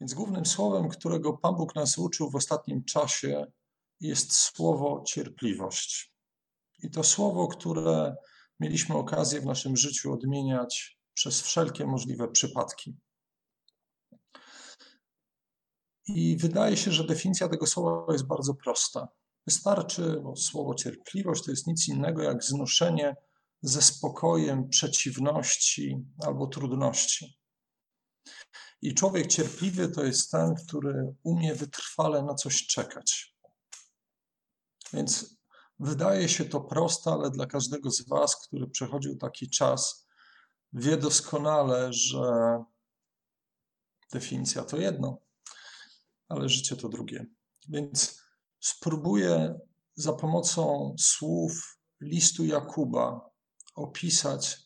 Więc głównym słowem, którego Pan Bóg nas uczył w ostatnim czasie, jest słowo cierpliwość. I to słowo, które mieliśmy okazję w naszym życiu odmieniać przez wszelkie możliwe przypadki. I wydaje się, że definicja tego słowa jest bardzo prosta. Wystarczy, bo słowo cierpliwość to jest nic innego jak znoszenie ze spokojem przeciwności albo trudności. I człowiek cierpliwy to jest ten, który umie wytrwale na coś czekać. Więc wydaje się to proste, ale dla każdego z Was, który przechodził taki czas, wie doskonale, że definicja to jedno, ale życie to drugie. Więc spróbuję za pomocą słów listu Jakuba opisać,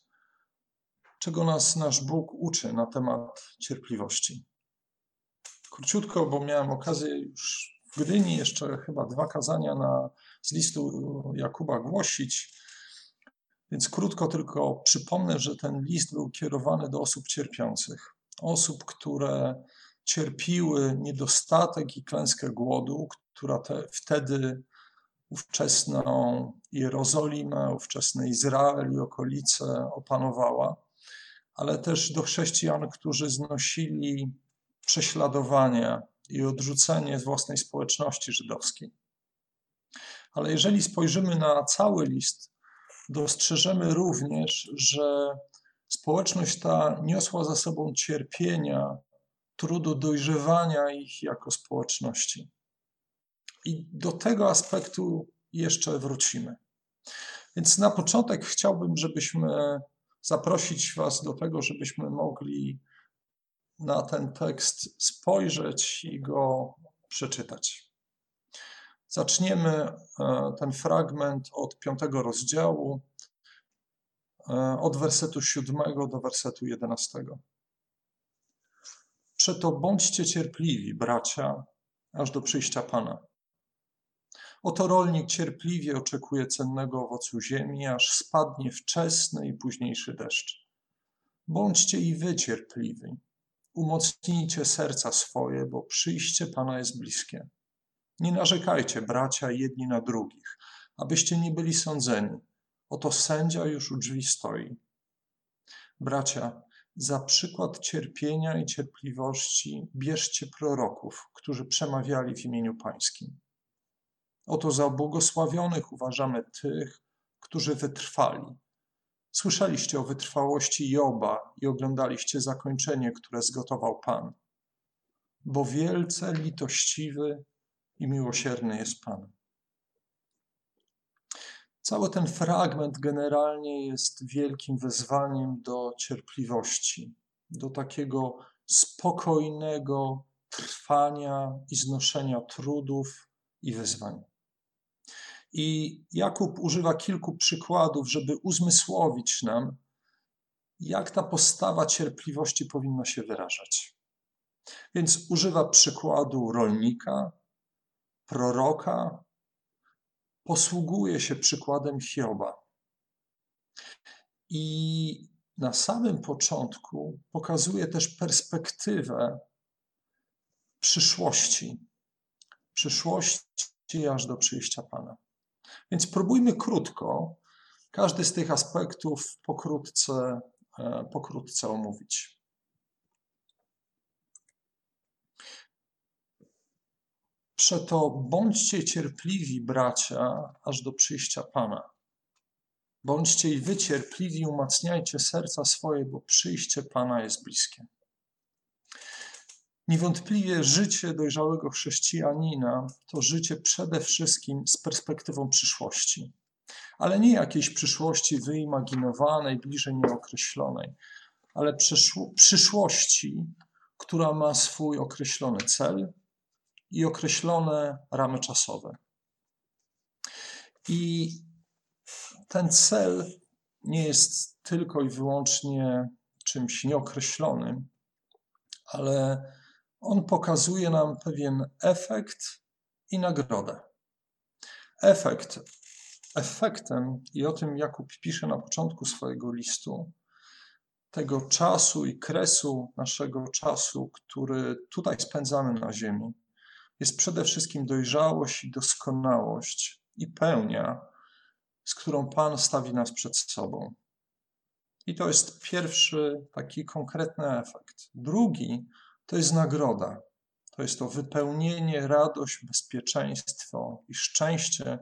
czego nas nasz Bóg uczy na temat cierpliwości. Króciutko, bo miałem okazję już w Gdyni jeszcze chyba dwa kazania na, z listu Jakuba głosić. Więc krótko tylko przypomnę, że ten list był kierowany do osób cierpiących. Osób, które cierpiły niedostatek i klęskę głodu, która te, wtedy ówczesną Jerozolimę, ówczesny Izrael i okolice opanowała, ale też do chrześcijan, którzy znosili prześladowania i odrzucenie własnej społeczności żydowskiej. Ale jeżeli spojrzymy na cały list, dostrzeżemy również, że społeczność ta niosła za sobą cierpienia, trudu dojrzewania ich jako społeczności. I do tego aspektu jeszcze wrócimy. Więc na początek chciałbym, żebyśmy zaprosić Was do tego, żebyśmy mogli na ten tekst spojrzeć i go przeczytać. Zaczniemy e, ten fragment od piątego rozdziału, e, od wersetu siódmego do wersetu jedenastego. Przeto bądźcie cierpliwi, bracia, aż do przyjścia Pana. Oto rolnik cierpliwie oczekuje cennego owocu ziemi, aż spadnie wczesny i późniejszy deszcz. Bądźcie i wy cierpliwi. Umocnijcie serca swoje, bo przyjście Pana jest bliskie. Nie narzekajcie, bracia, jedni na drugich, abyście nie byli sądzeni. Oto sędzia już u drzwi stoi. Bracia, za przykład cierpienia i cierpliwości bierzcie proroków, którzy przemawiali w imieniu Pańskim. Oto za błogosławionych uważamy tych, którzy wytrwali. Słyszeliście o wytrwałości Joba i oglądaliście zakończenie, które zgotował Pan. Bo wielce litościwy i miłosierny jest Pan. Cały ten fragment generalnie jest wielkim wezwaniem do cierpliwości, do takiego spokojnego trwania i znoszenia trudów i wyzwań. I Jakub używa kilku przykładów, żeby uzmysłowić nam, jak ta postawa cierpliwości powinna się wyrażać. Więc używa przykładu rolnika, proroka, posługuje się przykładem Hioba. I na samym początku pokazuje też perspektywę przyszłości. Przyszłości aż do przyjścia Pana. Więc próbujmy krótko każdy z tych aspektów pokrótce, e, pokrótce omówić. Przeto bądźcie cierpliwi, bracia, aż do przyjścia Pana. Bądźcie i wy cierpliwi, umacniajcie serca swoje, bo przyjście Pana jest bliskie. Niewątpliwie życie dojrzałego chrześcijanina to życie przede wszystkim z perspektywą przyszłości, ale nie jakiejś przyszłości wyimaginowanej, bliżej nieokreślonej, ale przyszłości, która ma swój określony cel i określone ramy czasowe. I ten cel nie jest tylko i wyłącznie czymś nieokreślonym, ale on pokazuje nam pewien efekt i nagrodę. Efekt. Efektem, i o tym Jakub pisze na początku swojego listu, tego czasu i kresu naszego czasu, który tutaj spędzamy na Ziemi, jest przede wszystkim dojrzałość i doskonałość i pełnia, z którą Pan stawi nas przed sobą. I to jest pierwszy taki konkretny efekt. Drugi to jest nagroda. To jest to wypełnienie, radość, bezpieczeństwo i szczęście,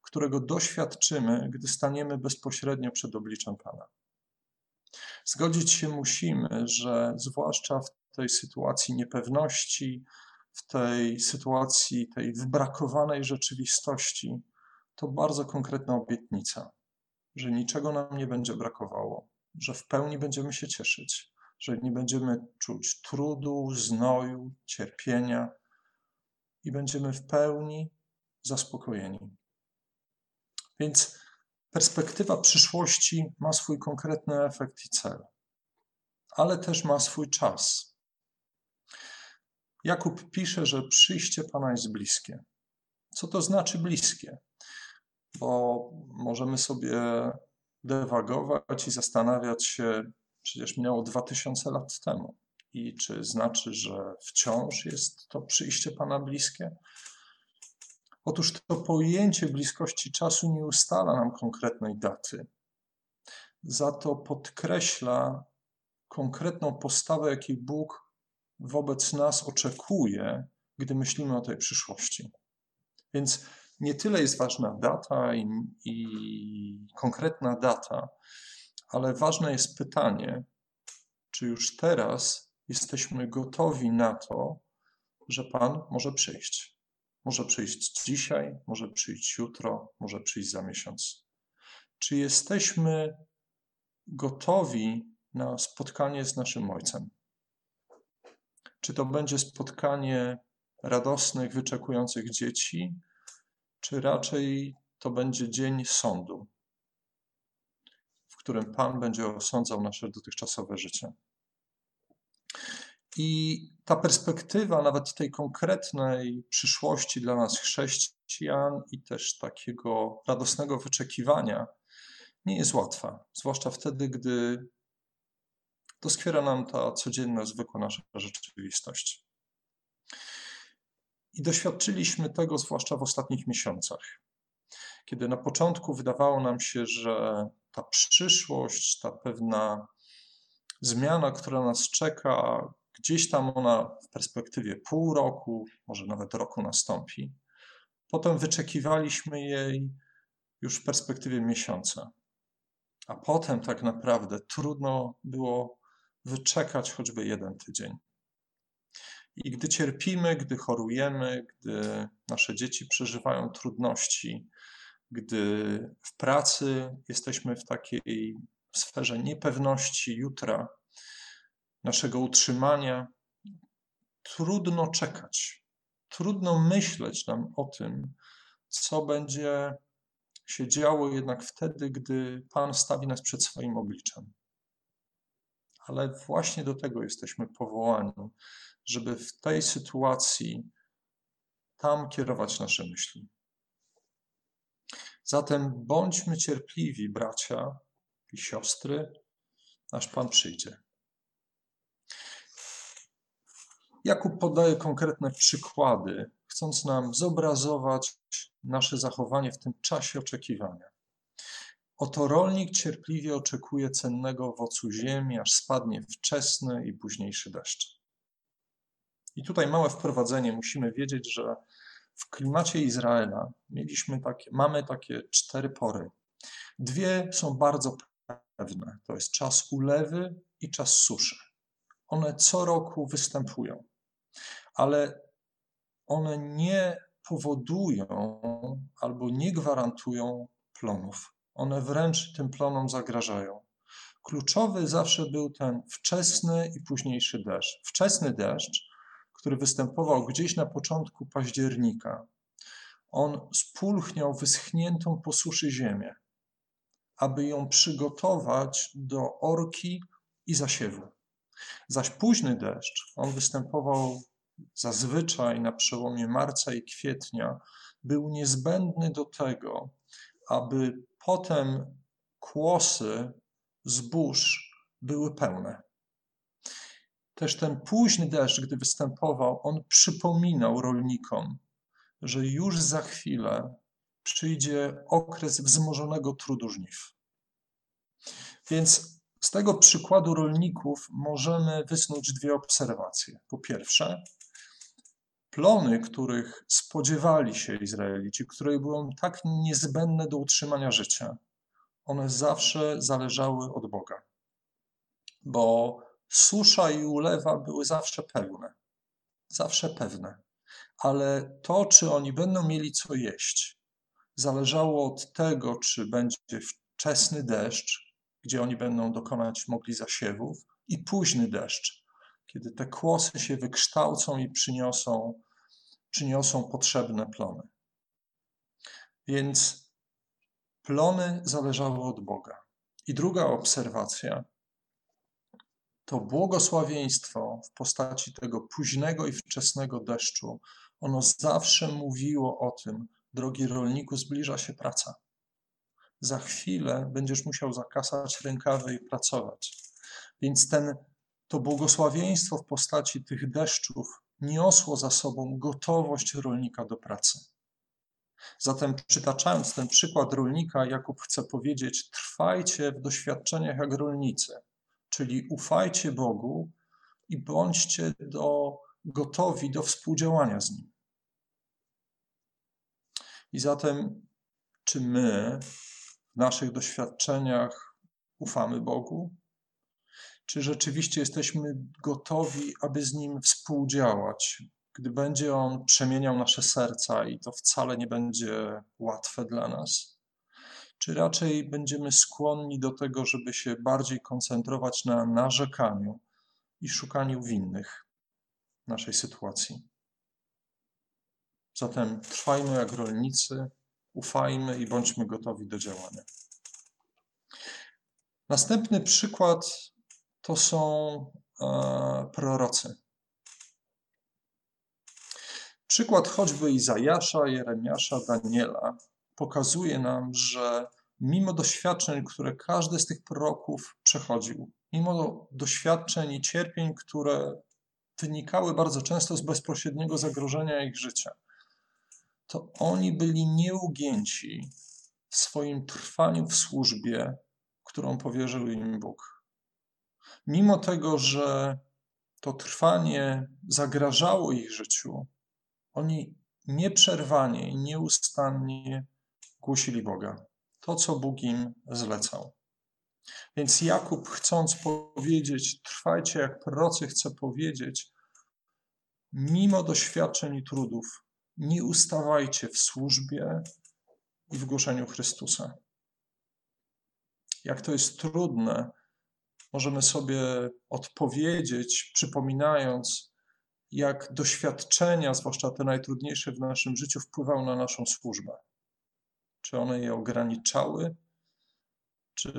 którego doświadczymy, gdy staniemy bezpośrednio przed obliczem Pana. Zgodzić się musimy, że zwłaszcza w tej sytuacji niepewności, w tej sytuacji tej wybrakowanej rzeczywistości, to bardzo konkretna obietnica, że niczego nam nie będzie brakowało, że w pełni będziemy się cieszyć, że nie będziemy czuć trudu, znoju, cierpienia i będziemy w pełni zaspokojeni. Więc perspektywa przyszłości ma swój konkretny efekt i cel, ale też ma swój czas. Jakub pisze, że przyjście Pana jest bliskie. Co to znaczy bliskie? Bo możemy sobie dewagować i zastanawiać się, przecież minęło 2000 lat temu. I czy znaczy, że wciąż jest to przyjście Pana bliskie? Otóż to pojęcie bliskości czasu nie ustala nam konkretnej daty. Za to podkreśla konkretną postawę, jakiej Bóg wobec nas oczekuje, gdy myślimy o tej przyszłości. Więc nie tyle jest ważna data i, i konkretna data, ale ważne jest pytanie, czy już teraz jesteśmy gotowi na to, że Pan może przyjść. Może przyjść dzisiaj, może przyjść jutro, może przyjść za miesiąc. Czy jesteśmy gotowi na spotkanie z naszym Ojcem? Czy to będzie spotkanie radosnych, wyczekujących dzieci, czy raczej to będzie dzień sądu, którym Pan będzie osądzał nasze dotychczasowe życie? I ta perspektywa nawet tej konkretnej przyszłości dla nas chrześcijan i też takiego radosnego wyczekiwania nie jest łatwa, zwłaszcza wtedy, gdy doskwiera nam ta codzienna, zwykła nasza rzeczywistość. I doświadczyliśmy tego zwłaszcza w ostatnich miesiącach, kiedy na początku wydawało nam się, że ta przyszłość, ta pewna zmiana, która nas czeka, gdzieś tam ona w perspektywie pół roku, może nawet roku nastąpi. Potem wyczekiwaliśmy jej już w perspektywie miesiąca. A potem tak naprawdę trudno było wyczekać choćby jeden tydzień. I gdy cierpimy, gdy chorujemy, gdy nasze dzieci przeżywają trudności, gdy w pracy jesteśmy w takiej sferze niepewności jutra, naszego utrzymania, trudno czekać. Trudno myśleć nam o tym, co będzie się działo jednak wtedy, gdy Pan stawi nas przed swoim obliczem. Ale właśnie do tego jesteśmy powołani, żeby w tej sytuacji tam kierować nasze myśli. Zatem bądźmy cierpliwi, bracia i siostry, aż Pan przyjdzie. Jakub podaje konkretne przykłady, chcąc nam zobrazować nasze zachowanie w tym czasie oczekiwania. Oto rolnik cierpliwie oczekuje cennego owocu ziemi, aż spadnie wczesny i późniejszy deszcz. I tutaj małe wprowadzenie. Musimy wiedzieć, że w klimacie Izraela mieliśmy takie, mamy takie cztery pory. Dwie są bardzo pewne. To jest czas ulewy i czas suszy. One co roku występują, ale one nie powodują albo nie gwarantują plonów. One wręcz tym plonom zagrażają. Kluczowy zawsze był ten wczesny i późniejszy deszcz. Wczesny deszcz który występował gdzieś na początku października, on spulchniał wyschniętą po suszy ziemię, aby ją przygotować do orki i zasiewu. Zaś późny deszcz, on występował zazwyczaj na przełomie marca i kwietnia, był niezbędny do tego, aby potem kłosy zbóż były pełne. Też ten późny deszcz, gdy występował, on przypominał rolnikom, że już za chwilę przyjdzie okres wzmożonego trudu żniw. Więc z tego przykładu rolników możemy wysnuć dwie obserwacje. Po pierwsze, plony, których spodziewali się Izraelici, które były tak niezbędne do utrzymania życia, one zawsze zależały od Boga. Bo susza i ulewa były zawsze pewne. Zawsze pewne. Ale to, czy oni będą mieli co jeść, zależało od tego, czy będzie wczesny deszcz, gdzie oni będą dokonać mogli zasiewów, i późny deszcz, kiedy te kłosy się wykształcą i przyniosą, przyniosą potrzebne plony. Więc plony zależały od Boga. I druga obserwacja to błogosławieństwo w postaci tego późnego i wczesnego deszczu, ono zawsze mówiło o tym, drogi rolniku, zbliża się praca. Za chwilę będziesz musiał zakasać rękawy i pracować. Więc ten, to błogosławieństwo w postaci tych deszczów niosło za sobą gotowość rolnika do pracy. Zatem, przytaczając ten przykład rolnika, Jakub chce powiedzieć: trwajcie w doświadczeniach jak rolnicy, czyli ufajcie Bogu i bądźcie do, gotowi do współdziałania z Nim. I zatem, czy my w naszych doświadczeniach ufamy Bogu? Czy rzeczywiście jesteśmy gotowi, aby z Nim współdziałać, gdy będzie On przemieniał nasze serca i to wcale nie będzie łatwe dla nas? Czy raczej będziemy skłonni do tego, żeby się bardziej koncentrować na narzekaniu i szukaniu winnych naszej sytuacji? Zatem trwajmy jak rolnicy, ufajmy i bądźmy gotowi do działania. Następny przykład to są e, prorocy. Przykład choćby Izajasza, Jeremiasza, Daniela pokazuje nam, że mimo doświadczeń, które każdy z tych proroków przechodził, mimo doświadczeń i cierpień, które wynikały bardzo często z bezpośredniego zagrożenia ich życia, to oni byli nieugięci w swoim trwaniu w służbie, którą powierzył im Bóg. Mimo tego, że to trwanie zagrażało ich życiu, oni nieprzerwanie i nieustannie głosili Boga, to co Bóg im zlecał. Więc Jakub, chcąc powiedzieć, trwajcie jak prorocy, chce powiedzieć, mimo doświadczeń i trudów, nie ustawajcie w służbie i w głoszeniu Chrystusa. Jak to jest trudne, możemy sobie odpowiedzieć, przypominając, jak doświadczenia, zwłaszcza te najtrudniejsze w naszym życiu, wpływały na naszą służbę. Czy one je ograniczały, czy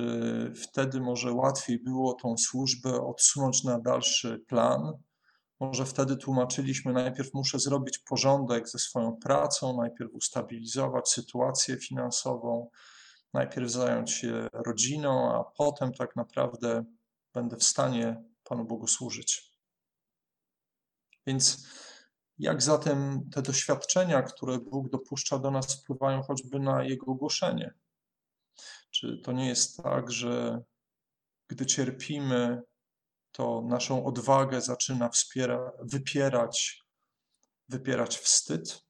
wtedy może łatwiej było tą służbę odsunąć na dalszy plan, może wtedy tłumaczyliśmy, najpierw muszę zrobić porządek ze swoją pracą, najpierw ustabilizować sytuację finansową, najpierw zająć się rodziną, a potem tak naprawdę będę w stanie Panu Bogu służyć. Więc jak zatem te doświadczenia, które Bóg dopuszcza do nas, wpływają choćby na Jego głoszenie? Czy to nie jest tak, że gdy cierpimy, to naszą odwagę zaczyna wspiera, wypierać, wypierać wstyd.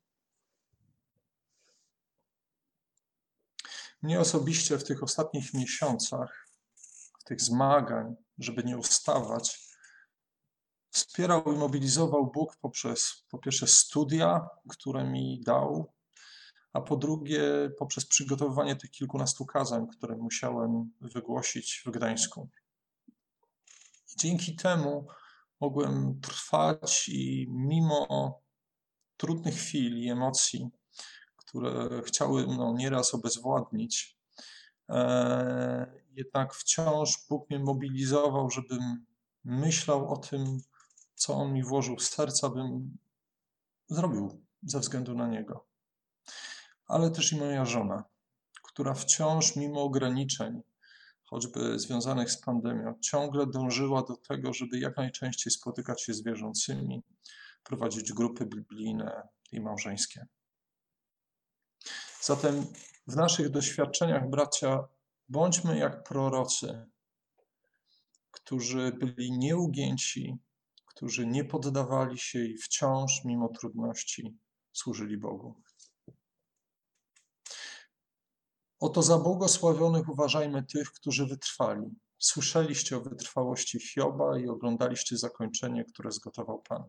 Mnie osobiście w tych ostatnich miesiącach, w tych zmagań, żeby nie ustawać, wspierał i mobilizował Bóg poprzez po pierwsze studia, które mi dał, a po drugie poprzez przygotowywanie tych kilkunastu kazań, które musiałem wygłosić w Gdańsku. I dzięki temu mogłem trwać i mimo trudnych chwil i emocji, które chciały mną nieraz obezwładnić, e, jednak wciąż Bóg mnie mobilizował, żebym myślał o tym, co On mi włożył w serca, bym zrobił ze względu na Niego. Ale też i moja żona, która wciąż mimo ograniczeń choćby związanych z pandemią, ciągle dążyła do tego, żeby jak najczęściej spotykać się z wierzącymi, prowadzić grupy biblijne i małżeńskie. Zatem w naszych doświadczeniach, bracia, bądźmy jak prorocy, którzy byli nieugięci, którzy nie poddawali się i wciąż, mimo trudności, służyli Bogu. Oto za błogosławionych uważajmy tych, którzy wytrwali. Słyszeliście o wytrwałości Hioba i oglądaliście zakończenie, które zgotował Pan.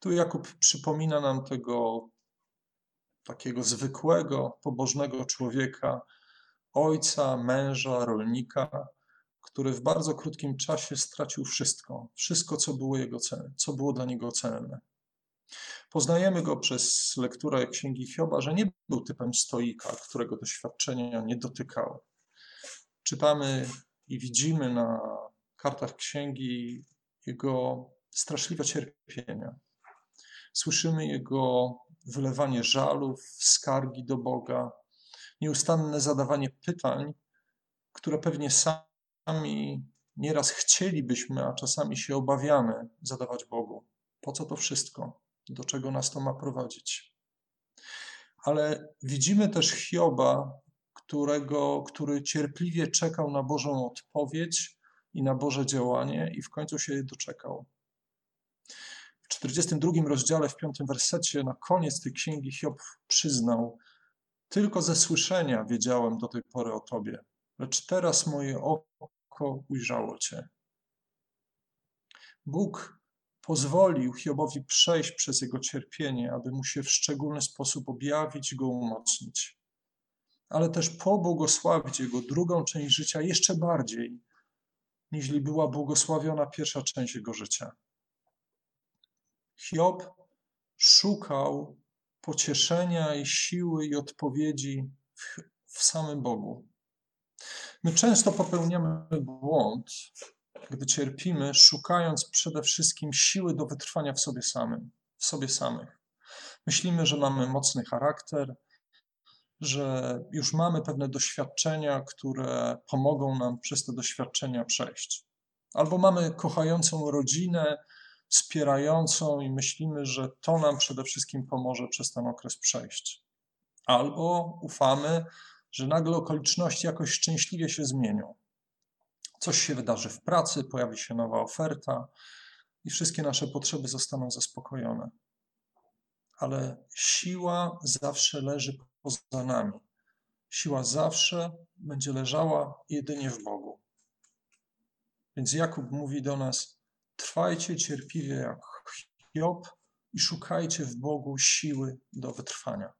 Tu Jakub przypomina nam tego takiego zwykłego, pobożnego człowieka, ojca, męża, rolnika, który w bardzo krótkim czasie stracił wszystko, wszystko, co było, jego cel, co było dla niego celne. Poznajemy go przez lekturę Księgi Hioba, że nie był typem stoika, którego doświadczenia nie dotykały. Czytamy i widzimy na kartach Księgi jego straszliwe cierpienia. Słyszymy jego wylewanie żalów, skargi do Boga, nieustanne zadawanie pytań, które pewnie sami nieraz chcielibyśmy, a czasami się obawiamy zadawać Bogu. Po co to wszystko? Do czego nas to ma prowadzić? Ale widzimy też Hioba, którego, który cierpliwie czekał na Bożą odpowiedź i na Boże działanie, i w końcu się doczekał. W 42 rozdziale, w piątym wersecie, na koniec tej księgi Hiob przyznał: Tylko ze słyszenia wiedziałem do tej pory o Tobie, lecz teraz moje oko ujrzało Cię. Bóg pozwolił Hiobowi przejść przez jego cierpienie, aby mu się w szczególny sposób objawić go umocnić, ale też pobłogosławić jego drugą część życia jeszcze bardziej, niż była błogosławiona pierwsza część jego życia. Hiob szukał pocieszenia i siły i odpowiedzi w, w samym Bogu. My często popełniamy błąd, gdy cierpimy, szukając przede wszystkim siły do wytrwania w sobie samym, w sobie samych. Myślimy, że mamy mocny charakter, że już mamy pewne doświadczenia, które pomogą nam przez te doświadczenia przejść. Albo mamy kochającą rodzinę, wspierającą i myślimy, że to nam przede wszystkim pomoże przez ten okres przejść. Albo ufamy, że nagle okoliczności jakoś szczęśliwie się zmienią. Coś się wydarzy w pracy, pojawi się nowa oferta i wszystkie nasze potrzeby zostaną zaspokojone. Ale siła zawsze leży poza nami. Siła zawsze będzie leżała jedynie w Bogu. Więc Jakub mówi do nas: Trwajcie cierpliwie jak Hiob i szukajcie w Bogu siły do wytrwania.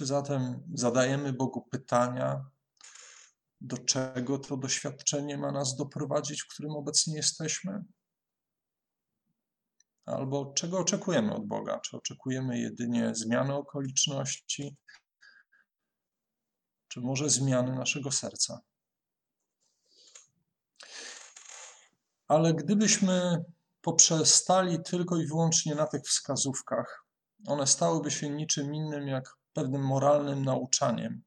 Czy zatem zadajemy Bogu pytania, do czego to doświadczenie ma nas doprowadzić, w którym obecnie jesteśmy? Albo czego oczekujemy od Boga? Czy oczekujemy jedynie zmiany okoliczności, czy może zmiany naszego serca? Ale gdybyśmy poprzestali tylko i wyłącznie na tych wskazówkach, one stałyby się niczym innym jak pewnym moralnym nauczaniem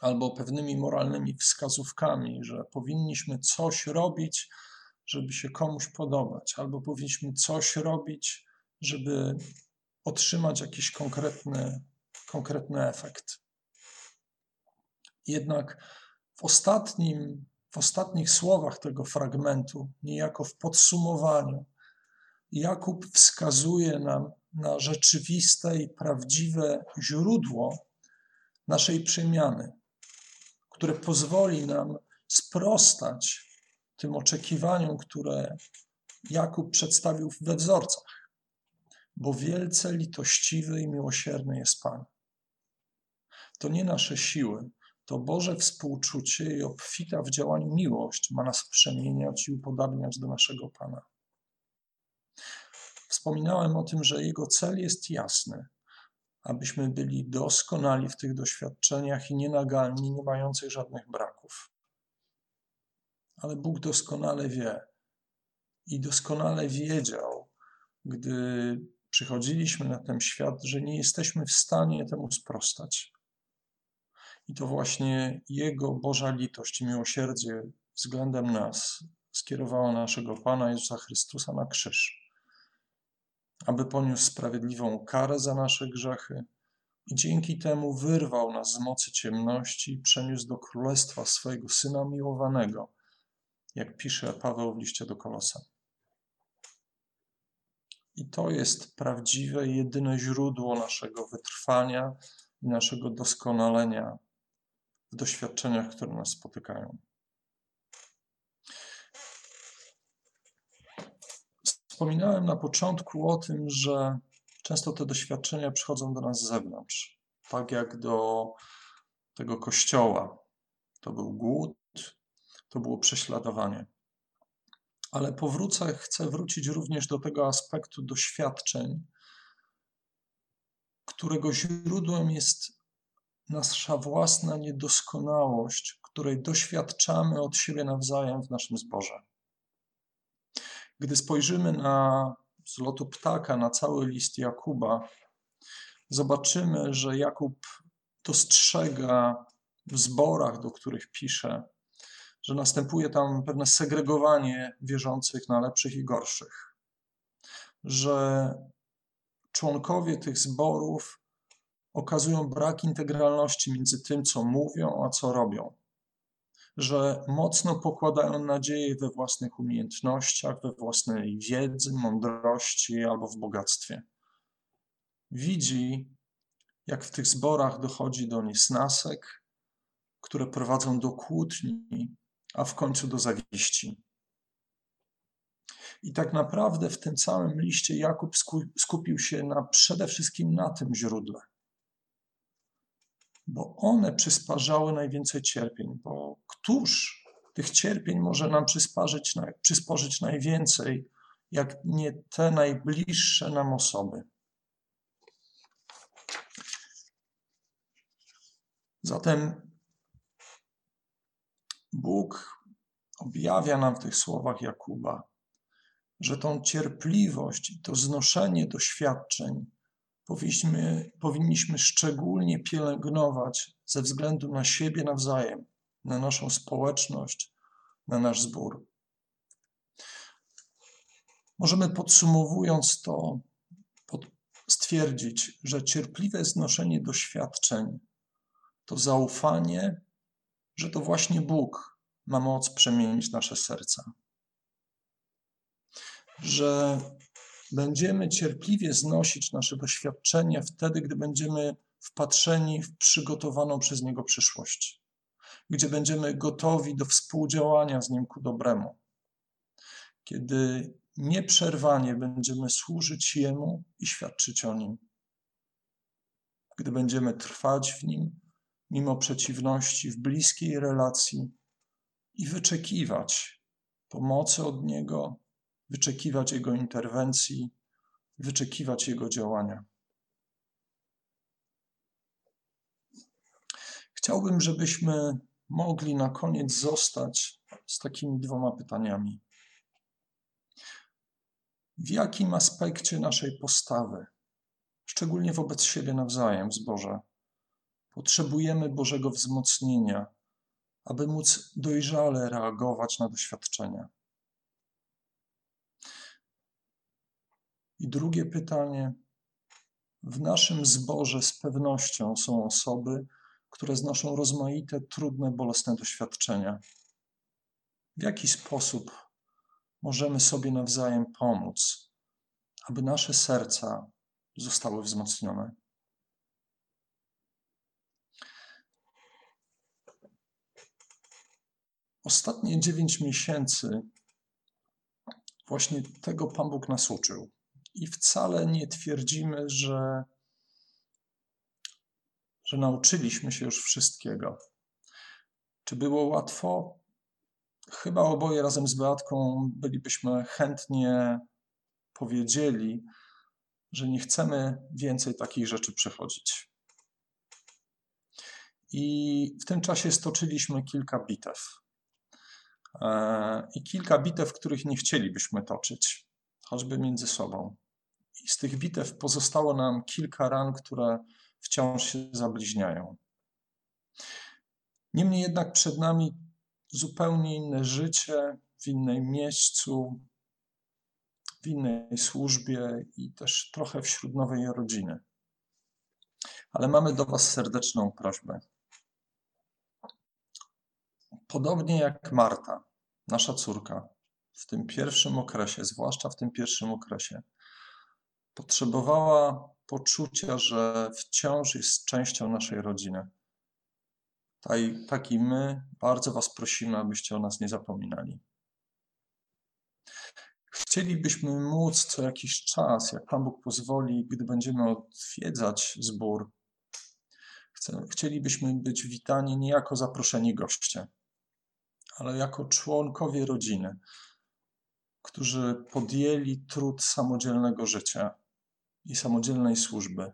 albo pewnymi moralnymi wskazówkami, że powinniśmy coś robić, żeby się komuś podobać, albo powinniśmy coś robić, żeby otrzymać jakiś konkretny, konkretny efekt. Jednak w ostatnim w ostatnich słowach tego fragmentu, niejako w podsumowaniu, Jakub wskazuje nam na rzeczywiste i prawdziwe źródło naszej przemiany, które pozwoli nam sprostać tym oczekiwaniom, które Jakub przedstawił we wzorcach, bo wielce litościwy i miłosierny jest Pan. To nie nasze siły, to Boże współczucie i obfita w działaniu miłość ma nas przemieniać i upodabniać do naszego Pana. Wspominałem o tym, że Jego cel jest jasny, abyśmy byli doskonali w tych doświadczeniach i nienagalni, nie mających żadnych braków. Ale Bóg doskonale wie i doskonale wiedział, gdy przychodziliśmy na ten świat, że nie jesteśmy w stanie temu sprostać I to właśnie Jego Boża litość i miłosierdzie względem nas skierowała naszego Pana Jezusa Chrystusa na krzyż, aby poniósł sprawiedliwą karę za nasze grzechy i dzięki temu wyrwał nas z mocy ciemności i przeniósł do królestwa swojego Syna miłowanego, jak pisze Paweł w liście do Kolosa. I to jest prawdziwe, jedyne źródło naszego wytrwania i naszego doskonalenia w doświadczeniach, które nas spotykają. Wspominałem na początku o tym, że często te doświadczenia przychodzą do nas z zewnątrz, tak jak do tego kościoła. To był głód, to było prześladowanie. Ale powrócę, chcę wrócić również do tego aspektu doświadczeń, którego źródłem jest nasza własna niedoskonałość, której doświadczamy od siebie nawzajem w naszym zborze. Gdy spojrzymy na z lotu ptaka na cały list Jakuba, zobaczymy, że Jakub dostrzega w zborach, do których pisze, że następuje tam pewne segregowanie wierzących na lepszych i gorszych, że członkowie tych zborów okazują brak integralności między tym, co mówią, a co robią. Że mocno pokładają nadzieję we własnych umiejętnościach, we własnej wiedzy, mądrości albo w bogactwie. Widzi, jak w tych zborach dochodzi do niesnasek, które prowadzą do kłótni, a w końcu do zawiści. I tak naprawdę w tym całym liście Jakub skupił się na, przede wszystkim na tym źródle bo one przysparzały najwięcej cierpień, bo któż tych cierpień może nam przysparzyć, przysporzyć najwięcej, jak nie te najbliższe nam osoby. Zatem Bóg objawia nam w tych słowach Jakuba, że tą cierpliwość i to znoszenie doświadczeń powinniśmy, powinniśmy szczególnie pielęgnować ze względu na siebie nawzajem, na naszą społeczność, na nasz zbór. Możemy podsumowując to stwierdzić, że cierpliwe znoszenie doświadczeń to zaufanie, że to właśnie Bóg ma moc przemienić nasze serca. Że Będziemy cierpliwie znosić nasze doświadczenia wtedy, gdy będziemy wpatrzeni w przygotowaną przez Niego przyszłość, gdzie będziemy gotowi do współdziałania z Nim ku dobremu, kiedy nieprzerwanie będziemy służyć Jemu i świadczyć o Nim, gdy będziemy trwać w Nim mimo przeciwności, w bliskiej relacji i wyczekiwać pomocy od Niego wyczekiwać Jego interwencji, wyczekiwać Jego działania. Chciałbym, żebyśmy mogli na koniec zostać z takimi dwoma pytaniami. W jakim aspekcie naszej postawy, szczególnie wobec siebie nawzajem, zboże, potrzebujemy Bożego wzmocnienia, aby móc dojrzale reagować na doświadczenia? I drugie pytanie. W naszym zborze z pewnością są osoby, które znoszą rozmaite, trudne, bolesne doświadczenia. W jaki sposób możemy sobie nawzajem pomóc, aby nasze serca zostały wzmocnione? Ostatnie dziewięć miesięcy właśnie tego Pan Bóg nas uczył i wcale nie twierdzimy, że, że nauczyliśmy się już wszystkiego. Czy było łatwo? Chyba oboje razem z Beatką bylibyśmy chętnie powiedzieli, że nie chcemy więcej takich rzeczy przechodzić. I w tym czasie stoczyliśmy kilka bitew. E, I kilka bitew, których nie chcielibyśmy toczyć, choćby między sobą. I z tych bitew pozostało nam kilka ran, które wciąż się zabliźniają. Niemniej jednak przed nami zupełnie inne życie, w innym miejscu, w innej służbie i też trochę wśród nowej rodziny. Ale mamy do Was serdeczną prośbę. Podobnie jak Marta, nasza córka, w tym pierwszym okresie, zwłaszcza w tym pierwszym okresie, potrzebowała poczucia, że wciąż jest częścią naszej rodziny. Tak i my bardzo Was prosimy, abyście o nas nie zapominali. Chcielibyśmy móc co jakiś czas, jak Pan Bóg pozwoli, gdy będziemy odwiedzać zbór, chcielibyśmy być witani nie jako zaproszeni goście, ale jako członkowie rodziny, którzy podjęli trud samodzielnego życia i samodzielnej służby,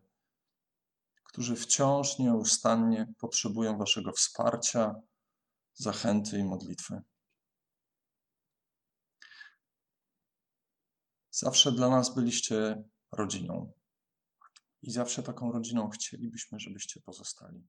którzy wciąż nieustannie potrzebują Waszego wsparcia, zachęty i modlitwy. Zawsze dla nas byliście rodziną i zawsze taką rodziną chcielibyśmy, żebyście pozostali.